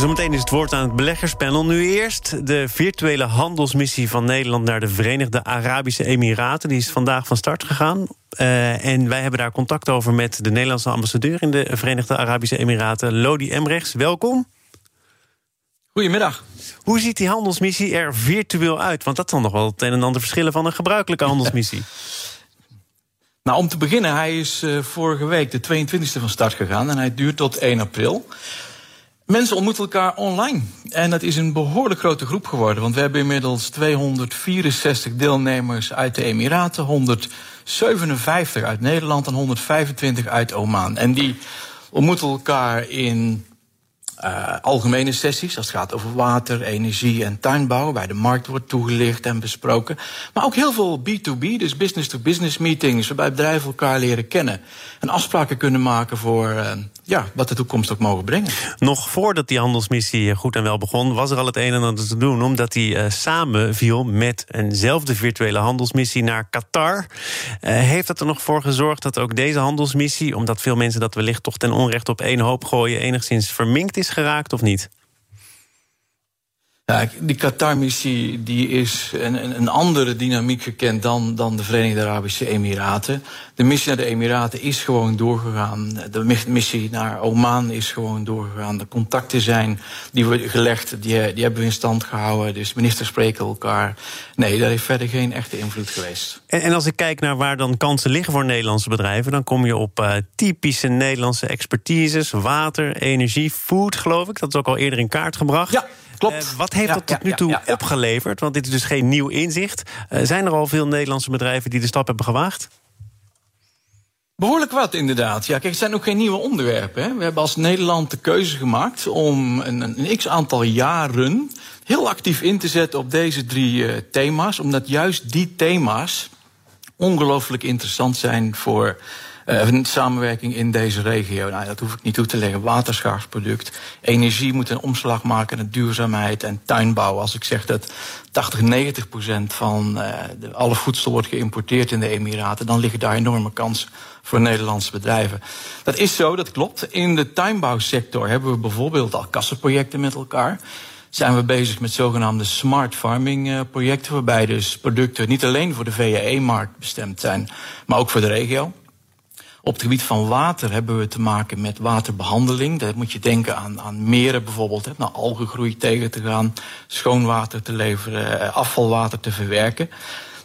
Zometeen is het woord aan het beleggerspanel. Nu eerst de virtuele handelsmissie van Nederland naar de Verenigde Arabische Emiraten. Die is vandaag van start gegaan. Uh, en wij hebben daar contact over met de Nederlandse ambassadeur in de Verenigde Arabische Emiraten, Lodi Emrechts. Welkom. Goedemiddag. Hoe ziet die handelsmissie er virtueel uit? Want dat zal nog wel het een en ander verschillen van een gebruikelijke handelsmissie. nou, om te beginnen, hij is uh, vorige week de 22e van start gegaan en hij duurt tot 1 april. Mensen ontmoeten elkaar online. En dat is een behoorlijk grote groep geworden. Want we hebben inmiddels 264 deelnemers uit de Emiraten, 157 uit Nederland en 125 uit Oman. En die ontmoeten elkaar in uh, algemene sessies, als het gaat over water, energie en tuinbouw, waar de markt wordt toegelicht en besproken. Maar ook heel veel B2B, dus business-to-business meetings, waarbij bedrijven elkaar leren kennen en afspraken kunnen maken voor uh, ja, wat de toekomst ook mogen brengen. Nog voordat die handelsmissie goed en wel begon, was er al het een en ander te doen, omdat die uh, samen viel met eenzelfde virtuele handelsmissie naar Qatar. heeft dat er nog voor gezorgd dat ook deze handelsmissie, omdat veel mensen dat wellicht toch ten onrechte op één hoop gooien, enigszins verminkt is geraakt of niet? Ja, die Qatar-missie die is een, een, andere dynamiek gekend dan, dan de Verenigde Arabische Emiraten. De missie naar de Emiraten is gewoon doorgegaan. De missie naar Oman is gewoon doorgegaan. De contacten zijn die we gelegd, die, die hebben we in stand gehouden. Dus ministers spreken elkaar. Nee, daar heeft verder geen echte invloed geweest. En, en als ik kijk naar waar dan kansen liggen voor Nederlandse bedrijven, dan kom je op uh, typische Nederlandse expertises: water, energie, food, geloof ik. Dat is ook al eerder in kaart gebracht. Ja. Klopt. Uh, wat heeft ja, dat tot nu toe ja, opgeleverd? Want dit is dus geen nieuw inzicht. Uh, zijn er al veel Nederlandse bedrijven die de stap hebben gewaagd? Behoorlijk wat, inderdaad. Ja, kijk, het zijn ook geen nieuwe onderwerpen. Hè. We hebben als Nederland de keuze gemaakt om een, een x aantal jaren heel actief in te zetten op deze drie uh, thema's. Omdat juist die thema's ongelooflijk interessant zijn voor een samenwerking in deze regio. Nou, dat hoef ik niet toe te leggen. Waterschaars product. Energie moet een omslag maken naar duurzaamheid en tuinbouw. Als ik zeg dat 80, 90 procent van de, alle voedsel wordt geïmporteerd in de Emiraten, dan liggen daar enorme kansen voor Nederlandse bedrijven. Dat is zo, dat klopt. In de tuinbouwsector hebben we bijvoorbeeld al kassenprojecten met elkaar zijn we bezig met zogenaamde smart farming projecten, waarbij dus producten niet alleen voor de VAE-markt bestemd zijn, maar ook voor de regio. Op het gebied van water hebben we te maken met waterbehandeling. Daar moet je denken aan, aan meren bijvoorbeeld, hè, naar algengroei tegen te gaan, schoon water te leveren, eh, afvalwater te verwerken.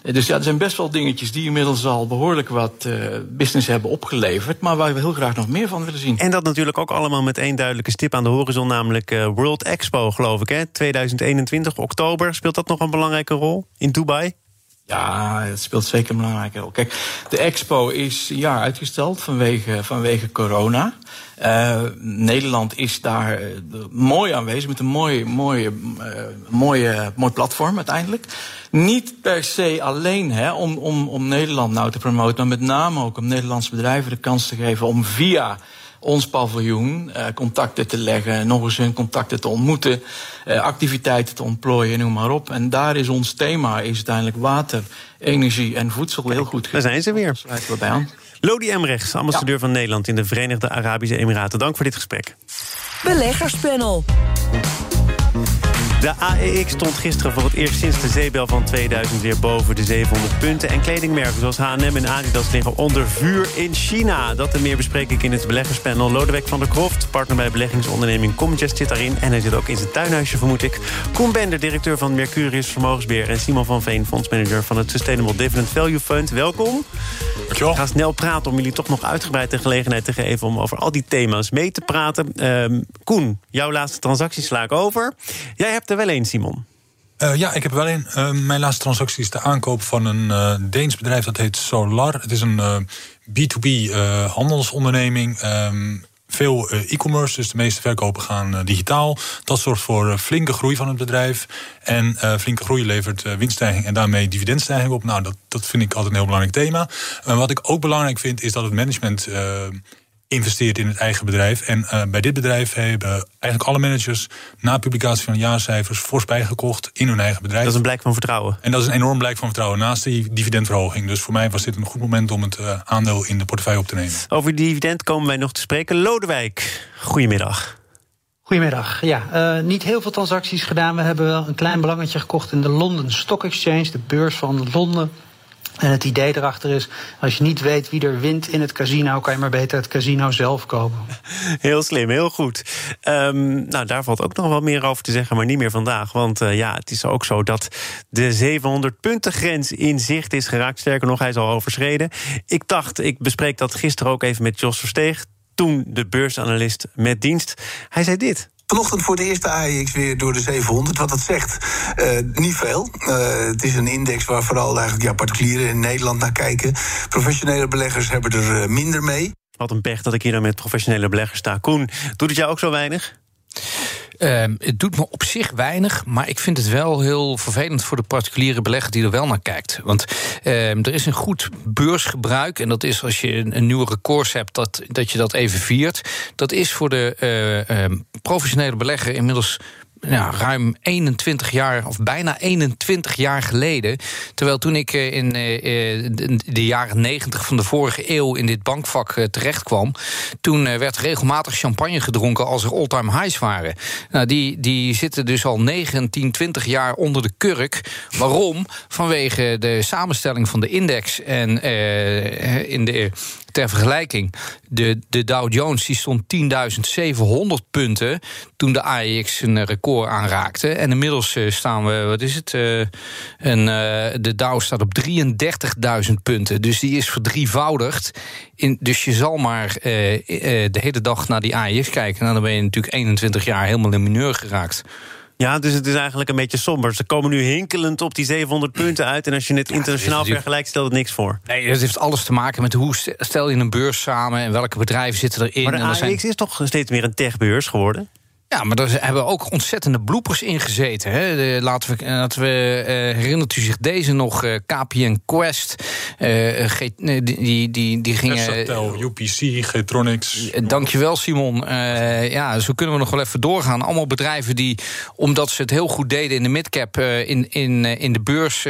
Eh, dus ja, er zijn best wel dingetjes die inmiddels al behoorlijk wat uh, business hebben opgeleverd. Maar waar we heel graag nog meer van willen zien. En dat natuurlijk ook allemaal met één duidelijke stip aan de horizon, namelijk World Expo, geloof ik. Hè? 2021, oktober. Speelt dat nog een belangrijke rol in Dubai? Ja, het speelt zeker een belangrijke rol. Kijk, de expo is een jaar uitgesteld vanwege, vanwege corona. Uh, Nederland is daar uh, mooi aanwezig met een mooi, mooie, uh, mooie, mooi platform uiteindelijk. Niet per se alleen hè, om, om, om Nederland nou te promoten, maar met name ook om Nederlandse bedrijven de kans te geven om via ons paviljoen uh, contacten te leggen, nog eens hun contacten te ontmoeten, uh, activiteiten te ontplooien, noem maar op. En daar is ons thema is uiteindelijk water, energie en voedsel heel goed. Daar zijn ze weer. Sluiten we bij aan. Lodi Emrechts, ambassadeur ja. van Nederland in de Verenigde Arabische Emiraten. Dank voor dit gesprek. Beleggerspanel. De AEX stond gisteren voor het eerst sinds de zeebel van 2000 weer boven de 700 punten. En kledingmerken zoals H&M en Adidas liggen onder vuur in China. Dat en meer bespreek ik in het beleggerspanel. Lodewijk van der Kroft, partner bij beleggingsonderneming Comgest zit daarin. En hij zit ook in zijn tuinhuisje, vermoed ik. Koen Bender, directeur van Mercurius Vermogensbeheer. En Simon van Veen, fondsmanager van het Sustainable Dividend Value Fund. Welkom. Dankjewel. Ik ga snel praten om jullie toch nog uitgebreid de gelegenheid te geven... om over al die thema's mee te praten. Uh, Koen, jouw laatste transactie sla ik over. Jij hebt wel een, Simon. Uh, ja, ik heb wel een. Uh, mijn laatste transactie is de aankoop van een uh, Deens bedrijf dat heet Solar. Het is een B2B handelsonderneming. Um, veel e-commerce, dus de meeste verkopen gaan digitaal. Dat zorgt voor flinke groei van het bedrijf. En flinke groei levert winststijging en daarmee dividendstijging op. Nou, dat, dat vind ik altijd een heel belangrijk thema. wat ik ook belangrijk vind, is dat het management investeert in het eigen bedrijf. En uh, bij dit bedrijf hebben eigenlijk alle managers na publicatie van de jaarcijfers fors bijgekocht in hun eigen bedrijf. Dat is een blijk van vertrouwen. En dat is een enorm blijk van vertrouwen naast die dividendverhoging. Dus voor mij was dit een goed moment om het uh, aandeel in de portefeuille op te nemen. Over dividend komen wij nog te spreken. Lodewijk, goedemiddag. Goedemiddag. Ja, uh, niet heel veel transacties gedaan. We hebben wel een klein belangetje gekocht in de London Stock Exchange, de beurs van Londen. En het idee erachter is, als je niet weet wie er wint in het casino, kan je maar beter het casino zelf kopen. Heel slim, heel goed. Um, nou, daar valt ook nog wel meer over te zeggen, maar niet meer vandaag. Want uh, ja, het is ook zo dat de 700 punten grens in zicht is geraakt. Sterker nog, hij is al overschreden. Ik dacht, ik bespreek dat gisteren ook even met Jos Versteeg. Toen de beursanalist met dienst. Hij zei dit. Vanochtend voor de eerste AEX weer door de 700. Wat dat zegt, uh, niet veel. Uh, het is een index waar vooral eigenlijk ja, particulieren in Nederland naar kijken. Professionele beleggers hebben er uh, minder mee. Wat een pech dat ik hier dan met professionele beleggers sta. Koen, doet het jou ook zo weinig? Um, het doet me op zich weinig, maar ik vind het wel heel vervelend voor de particuliere belegger die er wel naar kijkt. Want um, er is een goed beursgebruik en dat is als je een, een nieuwe records hebt, dat, dat je dat even viert. Dat is voor de uh, um, professionele belegger inmiddels ja, ruim 21 jaar, of bijna 21 jaar geleden. Terwijl toen ik in de jaren 90 van de vorige eeuw in dit bankvak terecht kwam, toen werd regelmatig champagne gedronken als er all-time highs waren. Nou, die, die zitten dus al 19, 20 jaar onder de kurk. Waarom? Vanwege de samenstelling van de index. En uh, in de ter vergelijking, de, de Dow Jones stond 10.700 punten toen de AEX een record aanraakte. En inmiddels uh, staan we, wat is het? Uh, en, uh, de Dow staat op 33.000 punten. Dus die is verdrievoudigd. In, dus je zal maar de hele dag naar die AEX kijken. Nou, dan ben je natuurlijk 21 jaar helemaal in mineur geraakt. Ja, dus het is eigenlijk een beetje somber. Ze komen nu hinkelend op die 700 punten uit. En als je het ja, internationaal vergelijkt, stelt het niks voor. Nee, het heeft alles te maken met hoe stel je een beurs samen... en welke bedrijven zitten erin. Maar de AEX zijn... is toch steeds meer een techbeurs geworden? Ja, maar er hebben ook ontzettende bloepers in gezeten. Hè. De, laten we, laten we uh, herinnert u zich deze nog, uh, KPN Quest. Uh, G, die, die, die gingen... UPC, Getronics. dankjewel, Simon. ja, zo kunnen we nog wel even doorgaan. Allemaal bedrijven die, omdat ze het heel goed deden in de midcap... in, in, in de beurs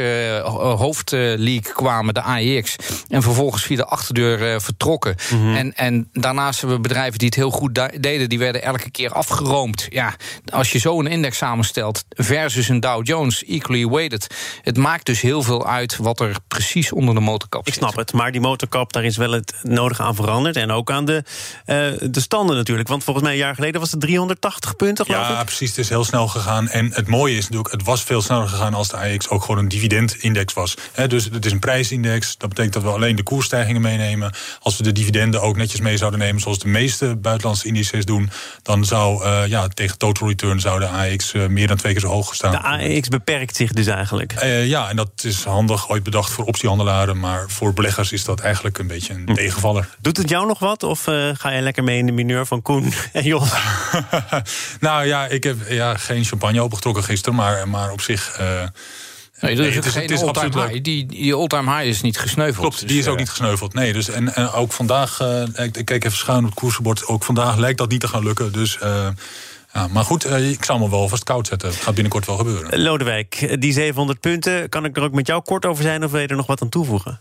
hoofdleague kwamen, de AEX... en vervolgens via de achterdeur vertrokken. Mm -hmm. en, en daarnaast hebben we bedrijven die het heel goed deden... die werden elke keer afgeroomd ja, als je zo een index samenstelt versus een Dow Jones, equally weighted. Het maakt dus heel veel uit wat er precies onder de motorkap zit. Ik snap het, maar die motorkap, daar is wel het nodige aan veranderd. En ook aan de, uh, de standen natuurlijk. Want volgens mij een jaar geleden was het 380 punten, geloof ja, ik. precies. Het is heel snel gegaan. En het mooie is natuurlijk, het was veel sneller gegaan als de AX ook gewoon een dividendindex was. He, dus het is een prijsindex. Dat betekent dat we alleen de koersstijgingen meenemen. Als we de dividenden ook netjes mee zouden nemen, zoals de meeste buitenlandse indices doen, dan zou uh, ja, tegen total return zou de AX uh, meer dan twee keer zo hoog staan. De AX beperkt zich dus eigenlijk. Uh, ja, en dat is handig, ooit bedacht voor optiehandelaren. Maar voor beleggers is dat eigenlijk een beetje een hm. tegenvaller. Doet het jou nog wat? Of uh, ga je lekker mee in de mineur van Koen en Jos? nou ja, ik heb ja, geen champagne opengetrokken gisteren. Maar, maar op zich... Nee, dat is, nee, is all-time high. Die, die all-time high is niet gesneuveld. Klopt, dus, die is ook niet gesneuveld. Nee, dus en, en ook vandaag, uh, ik, ik keek even schuin op het koersenbord. Ook vandaag lijkt dat niet te gaan lukken. Dus uh, maar goed, uh, ik zal me wel vast koud zetten. Het gaat binnenkort wel gebeuren. Lodewijk, die 700 punten, kan ik er ook met jou kort over zijn of wil je er nog wat aan toevoegen?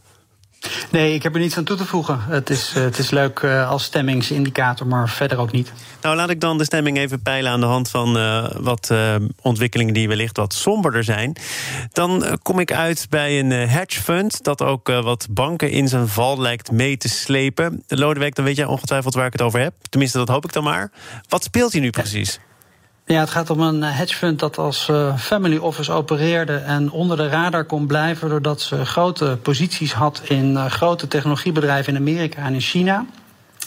Nee, ik heb er niets aan toe te voegen. Het is, uh, het is leuk uh, als stemmingsindicator, maar verder ook niet. Nou, laat ik dan de stemming even peilen aan de hand van uh, wat ontwikkelingen die wellicht wat somberder zijn. Dan kom ik uit bij een hedge fund dat ook wat banken in zijn val lijkt mee te slepen. Lodewijk, dan weet jij ongetwijfeld waar ik het over heb. Tenminste, dat hoop ik dan maar. Wat speelt hij nu precies? Ja, het gaat om een hedge fund dat als uh, family office opereerde en onder de radar kon blijven doordat ze grote posities had in uh, grote technologiebedrijven in Amerika en in China.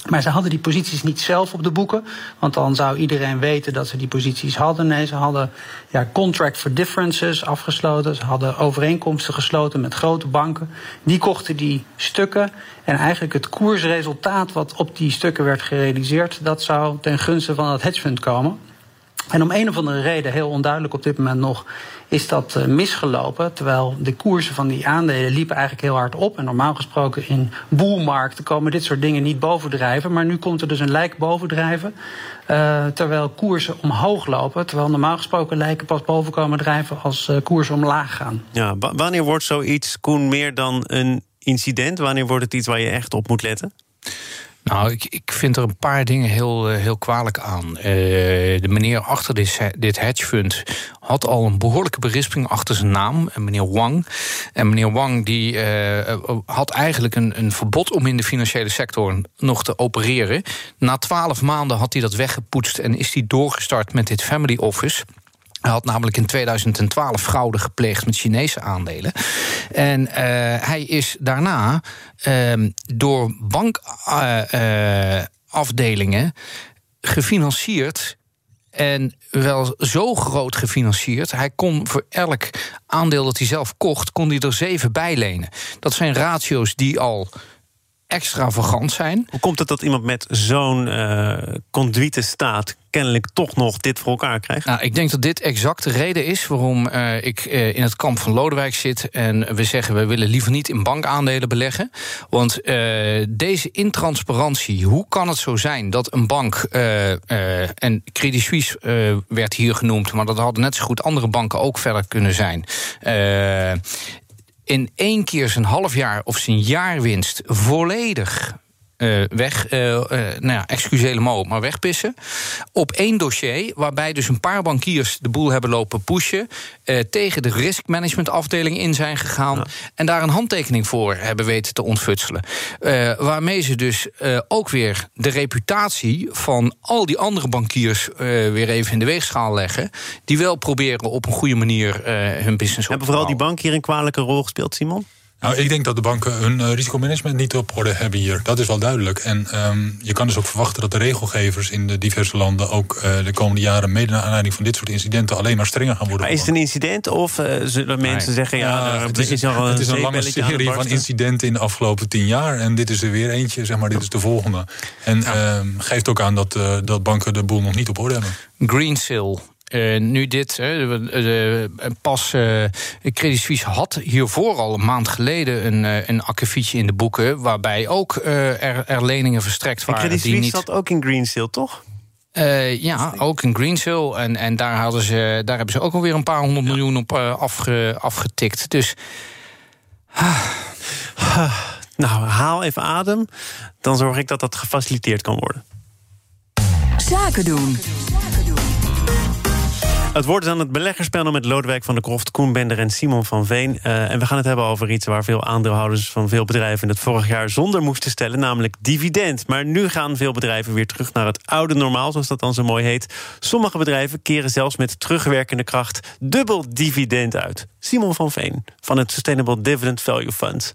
Maar ze hadden die posities niet zelf op de boeken, want dan zou iedereen weten dat ze die posities hadden. Nee, ze hadden ja, contract for differences afgesloten. Ze hadden overeenkomsten gesloten met grote banken. Die kochten die stukken. En eigenlijk het koersresultaat wat op die stukken werd gerealiseerd, dat zou ten gunste van het hedge fund komen. En om een of andere reden, heel onduidelijk op dit moment nog, is dat uh, misgelopen. Terwijl de koersen van die aandelen liepen eigenlijk heel hard op. En normaal gesproken in boelmarkten komen dit soort dingen niet bovendrijven. Maar nu komt er dus een lijk bovendrijven. Uh, terwijl koersen omhoog lopen. Terwijl normaal gesproken lijken pas boven komen drijven als uh, koersen omlaag gaan. Ja, wanneer wordt zoiets, Koen, meer dan een incident? Wanneer wordt het iets waar je echt op moet letten? Nou, ik, ik vind er een paar dingen heel, heel kwalijk aan. Uh, de meneer achter dit, dit hedgefund had al een behoorlijke berisping achter zijn naam, meneer Wang. En meneer Wang die, had eigenlijk een, een verbod om in de financiële sector nog te opereren. Na twaalf maanden had hij dat weggepoetst en is hij doorgestart met dit family office. Hij had namelijk in 2012 fraude gepleegd met Chinese aandelen. En uh, hij is daarna uh, door bankafdelingen uh, gefinancierd. En wel zo groot gefinancierd. Hij kon voor elk aandeel dat hij zelf kocht, kon hij er zeven bij lenen. Dat zijn ratio's die al extravagant zijn. Hoe komt het dat iemand met zo'n uh, staat kennelijk toch nog dit voor elkaar krijgt? Nou, ik denk dat dit exact de reden is waarom uh, ik uh, in het kamp van Lodewijk zit en we zeggen we willen liever niet in bankaandelen beleggen. Want deze intransparantie, hoe kan het zo zijn dat een bank, en Credit Suisse werd hier genoemd, maar dat hadden net zo goed andere banken ook verder kunnen zijn in één keer zijn halfjaar of zijn jaarwinst volledig uh, weg, uh, uh, nou ja, excuseer mo, maar wegpissen. Op één dossier, waarbij dus een paar bankiers de boel hebben lopen pushen. tegen de riskmanagementafdeling in zijn gegaan. Ja. En daar een handtekening voor hebben weten te ontfutselen. waarmee ze dus ook weer de reputatie van al die andere bankiers weer even in de weegschaal leggen. Die wel proberen op een goede manier hun business op Hebben vooral die bank hier een kwalijke rol gespeeld, Simon? Nou, ik denk dat de banken hun uh, risicomanagement niet op orde hebben hier. Dat is wel duidelijk. En um, je kan dus ook verwachten dat de regelgevers in de diverse landen ook uh, de komende jaren, mede naar aanleiding van dit soort incidenten, alleen maar strenger gaan worden. Maar is het een incident of uh, zullen mensen nee. zeggen, ja, ja het is, is een, het is een lange serie van incidenten in de afgelopen tien jaar. En dit is er weer eentje, zeg maar, dit is de volgende. En ja. um, geeft ook aan dat, dat banken de boel nog niet op orde hebben. Greensill Uh, nu dit, uh, uh, pas Credit Suisse had hiervoor al een maand geleden een, een akkefietje in de boeken, waarbij ook er, er, leningen verstrekt waren. En Credit Suisse die niet... zat ook in Greensill, toch? ja, ook in Greensill. En, en daar, hadden ze, daar hebben ze ook alweer een paar honderd ja. miljoen op afge, afgetikt. Dus. Nou, haal even adem. Dan zorg ik dat dat gefaciliteerd kan worden. Zaken doen. Het wordt dan het beleggerspanel met Lodewijk van der Kroft, Koen Bender en Simon van Veen. Uh, en we gaan het hebben over iets waar veel aandeelhouders van veel bedrijven het vorig jaar zonder moesten stellen, namelijk dividend. Maar nu gaan veel bedrijven weer terug naar het oude normaal, zoals dat dan zo mooi heet. Sommige bedrijven keren zelfs met terugwerkende kracht dubbel dividend uit. Simon van Veen van het Sustainable Dividend Value Fund.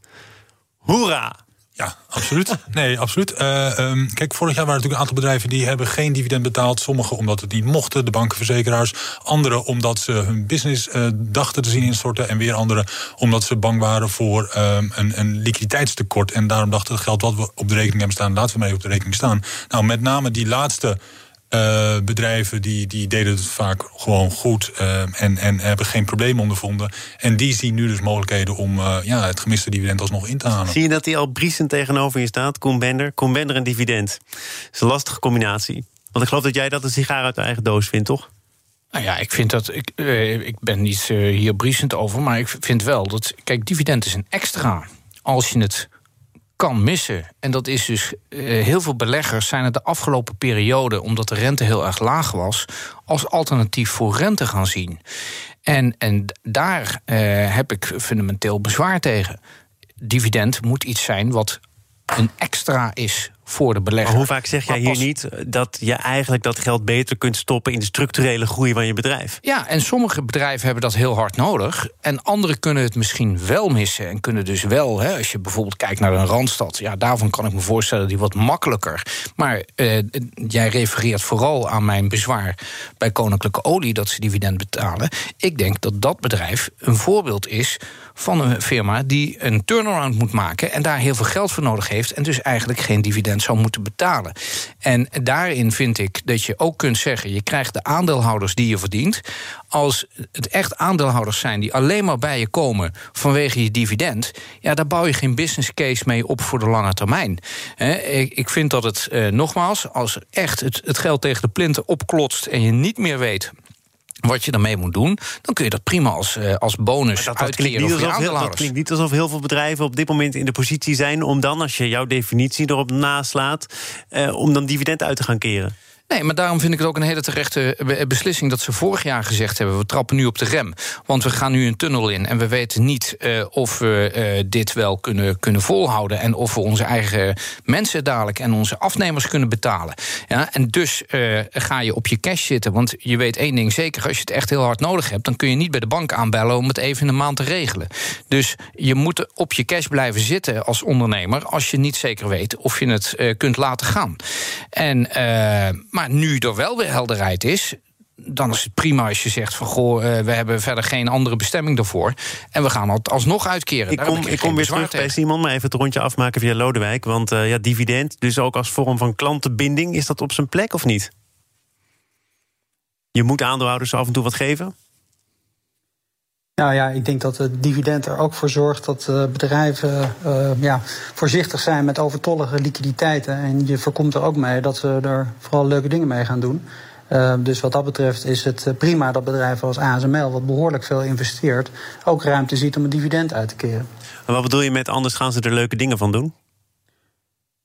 Hoera! Ja, absoluut. Nee, absoluut. Uh, um, kijk, vorig jaar waren natuurlijk een aantal bedrijven die hebben geen dividend betaald. Sommige omdat het niet mochten, de bankenverzekeraars. Andere omdat ze hun business uh, dachten te zien instorten. En weer andere omdat ze bang waren voor um, een, een liquiditeitstekort. En daarom dachten het geld wat we op de rekening hebben staan, laten we mee op de rekening staan. Nou, met name die laatste uh, bedrijven die, die deden het vaak gewoon goed uh, en, en hebben geen probleem ondervonden. En die zien nu dus mogelijkheden om uh, ja, het gemiste dividend alsnog in te halen. Zie je dat die al briesend tegenover je staat, Koen Bender? Koen Bender en dividend. Dat is een lastige combinatie. Want ik geloof dat jij dat een sigaar uit de eigen doos vindt, toch? Nou ja, ik vind dat. Ik, ik ben niet hier briesend over, maar ik vind wel dat. Kijk, dividend is een extra. Als je het kan missen. En dat is dus, uh, heel veel beleggers zijn het de afgelopen periode, omdat de rente heel erg laag was, als alternatief voor rente gaan zien. En, en daar uh, heb ik fundamenteel bezwaar tegen. Dividend moet iets zijn wat een extra is voor de belegger. Maar hoe vaak zeg jij hier niet dat je eigenlijk dat geld beter kunt stoppen in de structurele groei van je bedrijf? Ja, en sommige bedrijven hebben dat heel hard nodig. En anderen kunnen het misschien wel missen. En kunnen dus wel, hè, als je bijvoorbeeld kijkt naar een randstad, ja, daarvan kan ik me voorstellen die wat makkelijker. Maar eh, jij refereert vooral aan mijn bezwaar bij Koninklijke Olie dat ze dividend betalen. Ik denk dat dat bedrijf een voorbeeld is van een firma die een turnaround moet maken en daar heel veel geld voor nodig heeft en dus eigenlijk geen dividend zou moeten betalen. En daarin vind ik dat je ook kunt zeggen: je krijgt de aandeelhouders die je verdient. Als het echt aandeelhouders zijn die alleen maar bij je komen vanwege je dividend, ja, daar bouw je geen business case mee op voor de lange termijn. ik, vind dat het, eh, nogmaals, als echt het, het geld tegen de plinten opklotst en je niet meer weet wat je daarmee moet doen, dan kun je dat prima als, uh, als bonus dat, dat klinkt niet alsof heel, Dat klinkt niet alsof heel veel bedrijven op dit moment in de positie zijn om dan, als je jouw definitie erop naslaat, uh, om dan dividend uit te gaan keren. Nee, maar daarom vind ik het ook een hele terechte beslissing dat ze vorig jaar gezegd hebben: we trappen nu op de rem. Want we gaan nu een tunnel in en we weten niet uh, of we uh, dit wel kunnen, kunnen volhouden. En of we onze eigen mensen dadelijk en onze afnemers kunnen betalen. Ja, en dus ga je op je cash zitten. Want je weet één ding zeker: als je het echt heel hard nodig hebt, dan kun je niet bij de bank aanbellen om het even in een maand te regelen. Dus je moet op je cash blijven zitten als ondernemer als je niet zeker weet of je het kunt laten gaan. En maar nu er wel weer helderheid is, dan is het prima als je zegt van goh, uh, we hebben verder geen andere bestemming daarvoor. En we gaan het alsnog uitkeren. Ik kom, ik kom weer terug bij Simon, maar even het rondje afmaken via Lodewijk. Want uh, ja, dividend, dus ook als vorm van klantenbinding, is dat op zijn plek of niet? Je moet aandeelhouders af en toe wat geven? Nou ja, ik denk dat het dividend er ook voor zorgt dat uh, bedrijven uh, ja, voorzichtig zijn met overtollige liquiditeiten. En je voorkomt er ook mee dat ze er vooral leuke dingen mee gaan doen. Uh, dus wat dat betreft is het prima dat bedrijven als ASML, wat behoorlijk veel investeert, ook ruimte ziet om een dividend uit te keren. En wat bedoel je met anders gaan ze er leuke dingen van doen?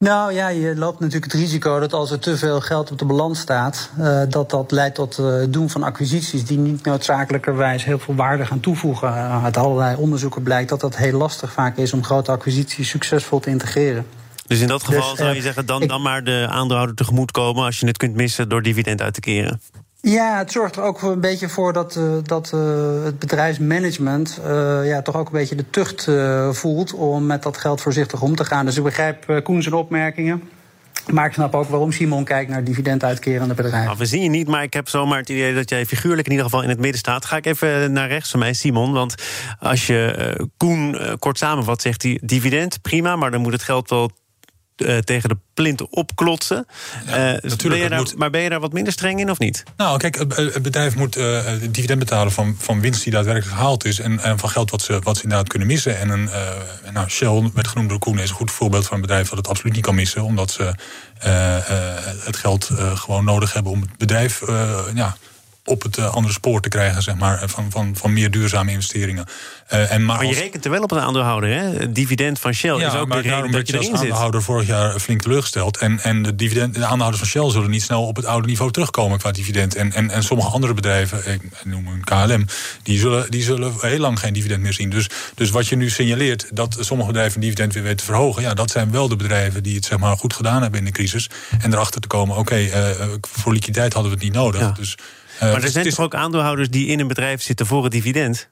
Nou ja, je loopt natuurlijk het risico dat als er te veel geld op de balans staat, uh, dat dat leidt tot het uh, doen van acquisities die niet noodzakelijkerwijs heel veel waarde gaan toevoegen. Uh, uit allerlei onderzoeken blijkt dat dat heel lastig vaak is om grote acquisities succesvol te integreren. Dus in dat geval dus, zou je zeggen, dan, dan maar de aandeelhouder tegemoet komen als je het kunt missen door dividend uit te keren? Ja, het zorgt er ook een beetje voor dat, uh, dat uh, het bedrijfsmanagement uh, ja, toch ook een beetje de tucht voelt om met dat geld voorzichtig om te gaan. Dus ik begrijp Koen zijn opmerkingen. Maar ik snap ook waarom Simon kijkt naar dividenduitkerende bedrijven. Nou, we zien je niet, maar ik heb zomaar het idee dat jij figuurlijk in ieder geval in het midden staat. Ga ik even naar rechts van mij, Simon. Want als je Koen kort samenvat, zegt hij dividend, prima, maar dan moet het geld wel uh, tegen de plint opklotsen. Ja, uh, natuurlijk, ben daar, moet... Maar ben je daar wat minder streng in of niet? Nou, kijk, het bedrijf moet uh, dividend betalen van, van winst die daadwerkelijk gehaald is. En, en van geld wat ze, wat ze inderdaad kunnen missen. En een, nou, Shell, werd genoemd door Koen, is een goed voorbeeld van een bedrijf dat het absoluut niet kan missen. Omdat ze het geld gewoon nodig hebben om het bedrijf ja, op het andere spoor te krijgen, zeg maar, van, van, van meer duurzame investeringen. Uh, en maar, maar je rekent er wel op een aandeelhouder, hè? Het dividend van Shell is ook de reden dat je als aandeelhouder vorig jaar flink teleurgesteld. En, en de, dividend, de aandeelhouders van Shell zullen niet snel op het oude niveau terugkomen qua dividend. En, en, en sommige andere bedrijven, ik noem een KLM, die zullen, die zullen heel lang geen dividend meer zien. Dus, dus wat je nu signaleert, dat sommige bedrijven dividend weer weten te verhogen, ja, dat zijn wel de bedrijven die het zeg maar, goed gedaan hebben in de crisis. En erachter te komen, oké, okay, uh, voor liquiditeit hadden we het niet nodig. Ja. Dus, maar er zijn toch ook aandeelhouders die in een bedrijf zitten voor het dividend?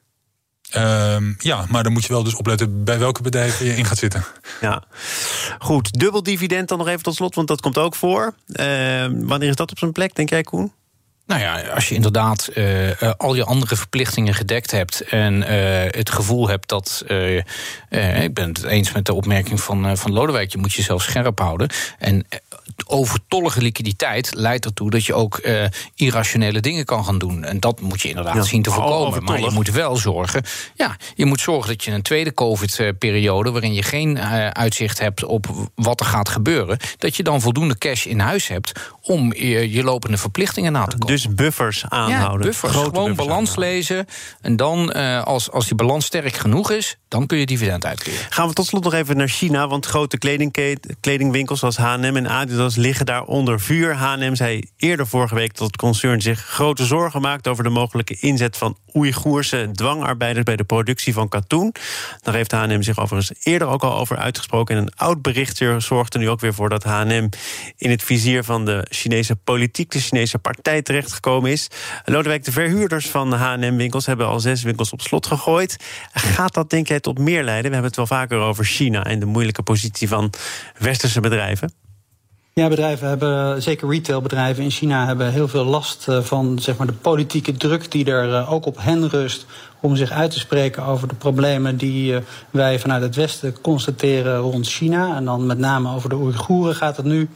Um, ja, maar dan moet je wel dus opletten bij welke bedrijven je in gaat zitten. Ja, goed. Dubbel dividend dan nog even tot slot, want dat komt ook voor. Uh, wanneer is dat op zijn plek, denk jij, Koen? Nou ja, als je inderdaad uh, al je andere verplichtingen gedekt hebt en uh, het gevoel hebt dat. Uh, ik ben het eens met de opmerking van, van Lodewijk, je moet jezelf scherp houden. En overtollige liquiditeit leidt ertoe dat je ook irrationele dingen kan gaan doen. En dat moet je inderdaad zien te voorkomen. Maar je moet wel zorgen. Ja, je moet zorgen dat je een tweede COVID-periode, waarin je geen uitzicht hebt op wat er gaat gebeuren, dat je dan voldoende cash in huis hebt om je, je lopende verplichtingen na te komen. Dus buffers aanhouden. Ja, buffers. Grote gewoon buffers balans lezen. En dan, uh, als, als die balans sterk genoeg is, dan kun je dividend uitkeren. Gaan we tot slot nog even naar China. Want grote kledingwinkels als H&M en Adidas liggen daar onder vuur. H&M zei eerder vorige week dat het concern zich grote zorgen maakt... over de mogelijke inzet van Oeigoerse dwangarbeiders... bij de productie van katoen. Daar heeft H&M zich overigens eerder ook al over uitgesproken. En een oud berichtje zorgt er nu ook weer voor dat H&M... in het vizier van de Chinese politiek, de Chinese partij terechtgekomen is. Lodewijk, de verhuurders van H&M-winkels hebben al zes winkels op slot gegooid. Gaat dat denk jij tot meer leiden? We hebben het wel vaker over China en de moeilijke positie van westerse bedrijven. Ja, bedrijven hebben, zeker retailbedrijven in China, hebben heel veel last eh, van zeg maar, de politieke druk die er eh, ook op hen rust. Om zich uit te spreken over de problemen die eh, wij vanuit het Westen constateren rond China. En dan met name over de Oeigoeren gaat het nu.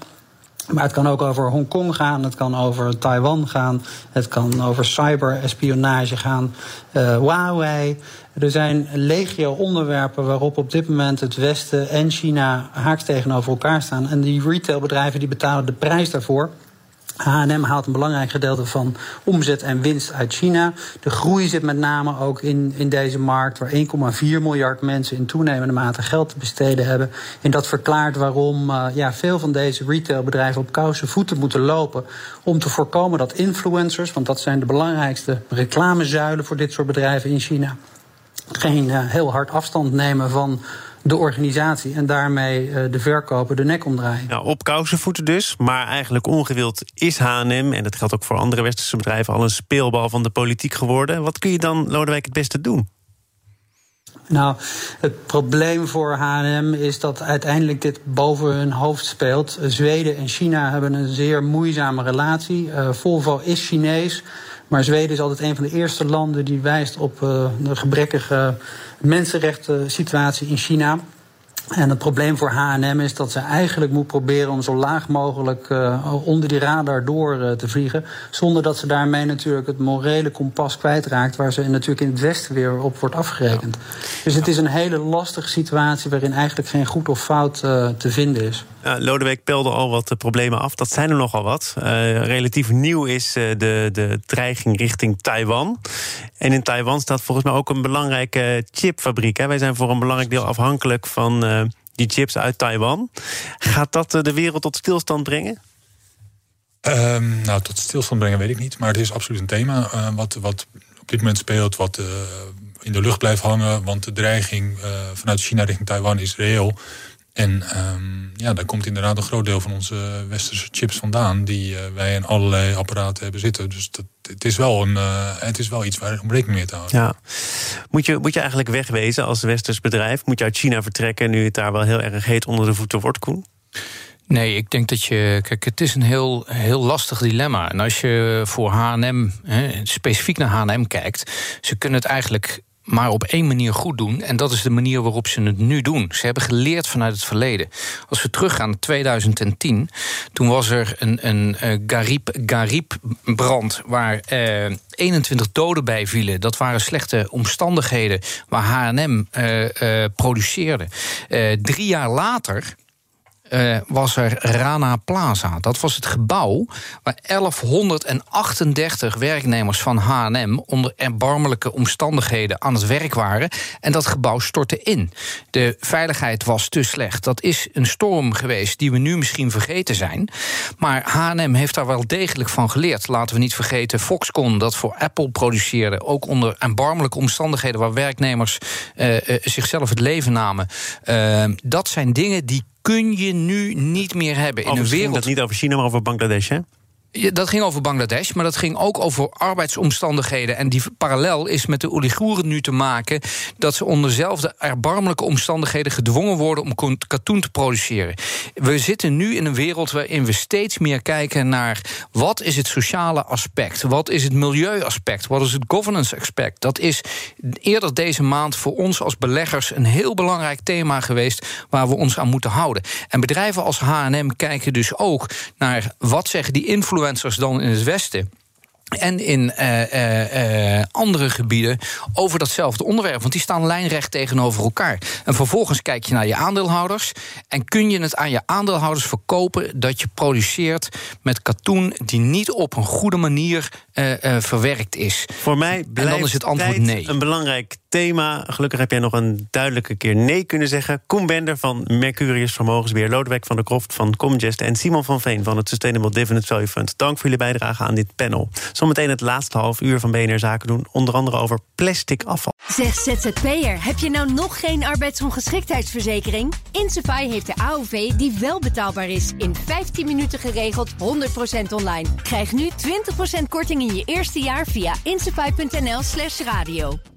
Maar het kan ook over Hongkong gaan, het kan over Taiwan gaan, het kan over cyberespionage gaan, uh, Huawei. Er zijn legio onderwerpen waarop op dit moment het Westen en China haaks tegenover elkaar staan. En die retailbedrijven die betalen de prijs daarvoor. H&M haalt een belangrijk gedeelte van omzet en winst uit China. De groei zit met name ook in, in deze markt, waar 1,4 miljard mensen in toenemende mate geld te besteden hebben. En dat verklaart waarom uh, ja, veel van deze retailbedrijven op koude voeten moeten lopen. Om te voorkomen dat influencers, want dat zijn de belangrijkste reclamezuilen voor dit soort bedrijven in China, geen uh, heel hard afstand nemen van de organisatie en daarmee uh, de verkoper de nek omdraaien. Nou, op kousenvoeten dus, maar eigenlijk ongewild is H&M... en dat geldt ook voor andere westerse bedrijven... al een speelbal van de politiek geworden. Wat kun je dan, Lodewijk, het beste doen? Nou, het probleem voor H&M is dat uiteindelijk dit boven hun hoofd speelt. Zweden en China hebben een zeer moeizame relatie. Uh, Volvo is Chinees, maar Zweden is altijd een van de eerste landen... die wijst op uh, de gebrekkige mensenrechten situatie in China. En het probleem voor H&M is dat ze eigenlijk moet proberen om zo laag mogelijk uh, onder die radar door uh, te vliegen. Zonder dat ze daarmee natuurlijk het morele kompas kwijtraakt, waar ze natuurlijk in het Westen weer op wordt afgerekend. Ja. Dus het is een hele lastige situatie waarin eigenlijk geen goed of fout uh, te vinden is. Ja, Lodewijk pelde al wat problemen af. Dat zijn er nogal wat. relatief nieuw is de, de dreiging richting Taiwan. En in Taiwan staat volgens mij ook een belangrijke chipfabriek. Hè. Wij zijn voor een belangrijk deel afhankelijk van die chips uit Taiwan. Gaat dat de wereld tot stilstand brengen? Um, nou, tot stilstand brengen weet ik niet. Maar het is absoluut een thema uh, wat, wat op dit moment speelt, wat in de lucht blijft hangen. Want de dreiging vanuit China richting Taiwan is reëel. En um, ja, daar komt inderdaad een groot deel van onze westerse chips vandaan, die wij in allerlei apparaten hebben zitten. Dus dat, het, is wel een, het is wel iets waar om rekening mee te houden. Ja. Moet, je, moet je eigenlijk wegwezen als westers bedrijf? Moet je uit China vertrekken nu het daar wel heel erg heet onder de voeten wordt, Koen? Nee, ik denk dat je. Kijk, het is een heel, heel lastig dilemma. En als je voor HM, specifiek naar HM kijkt, ze kunnen het eigenlijk maar op één manier goed doen. En dat is de manier waarop ze het nu doen. Ze hebben geleerd vanuit het verleden. Als we teruggaan naar 2010, toen was er een, een uh, Garib, Garib-brand waar uh, 21 doden bij vielen. Dat waren slechte omstandigheden waar H&M uh, produceerde. drie jaar later uh, was er Rana Plaza. Dat was het gebouw waar 1138 werknemers van H&M... onder erbarmelijke omstandigheden aan het werk waren. En dat gebouw stortte in. De veiligheid was te slecht. Dat is een storm geweest die we nu misschien vergeten zijn. Maar H&M heeft daar wel degelijk van geleerd. Laten we niet vergeten Foxconn, dat voor Apple produceerde... ook onder erbarmelijke omstandigheden... waar werknemers uh, uh, zichzelf het leven namen. dat zijn dingen die kun je nu niet meer hebben. In een wereld... dat niet over China, maar over Bangladesh, hè? Dat ging over Bangladesh, maar dat ging ook over arbeidsomstandigheden. En die parallel is met de Oeigoeren nu te maken... dat ze onder dezelfde erbarmelijke omstandigheden gedwongen worden... om katoen te produceren. We zitten nu in een wereld waarin we steeds meer kijken naar... wat is het sociale aspect, wat is het milieuaspect... wat is het governance aspect. Dat is eerder deze maand voor ons als beleggers... een heel belangrijk thema geweest waar we ons aan moeten houden. En bedrijven als H&M kijken dus ook naar... wat zeggen die invloeden influencers dan in het Westen en in uh, uh, uh, andere gebieden over datzelfde onderwerp. Want die staan lijnrecht tegenover elkaar. En vervolgens kijk je naar je aandeelhouders. En kun je het aan je aandeelhouders verkopen dat je produceert met katoen die niet op een goede manier verwerkt is. Voor mij blijft en dan is het antwoord nee. een belangrijk thema. Gelukkig heb jij nog een duidelijke keer nee kunnen zeggen. Koen Bender van Mercurius Vermogensbeheer, Lodewijk van der Kroft van Comgest en Simon van Veen van het Sustainable Dividend Value Fund. Dank voor jullie bijdrage aan dit panel. Zometeen het laatste half uur van BNR Zaken doen, onder andere over plastic afval. Zeg ZZP'er, heb je nou nog geen arbeidsongeschiktheidsverzekering? Insafai heeft de AOV die wel betaalbaar is. In 15 minuten geregeld, 100% online. Krijg nu 20% korting in je eerste jaar via insafai.nl slash radio.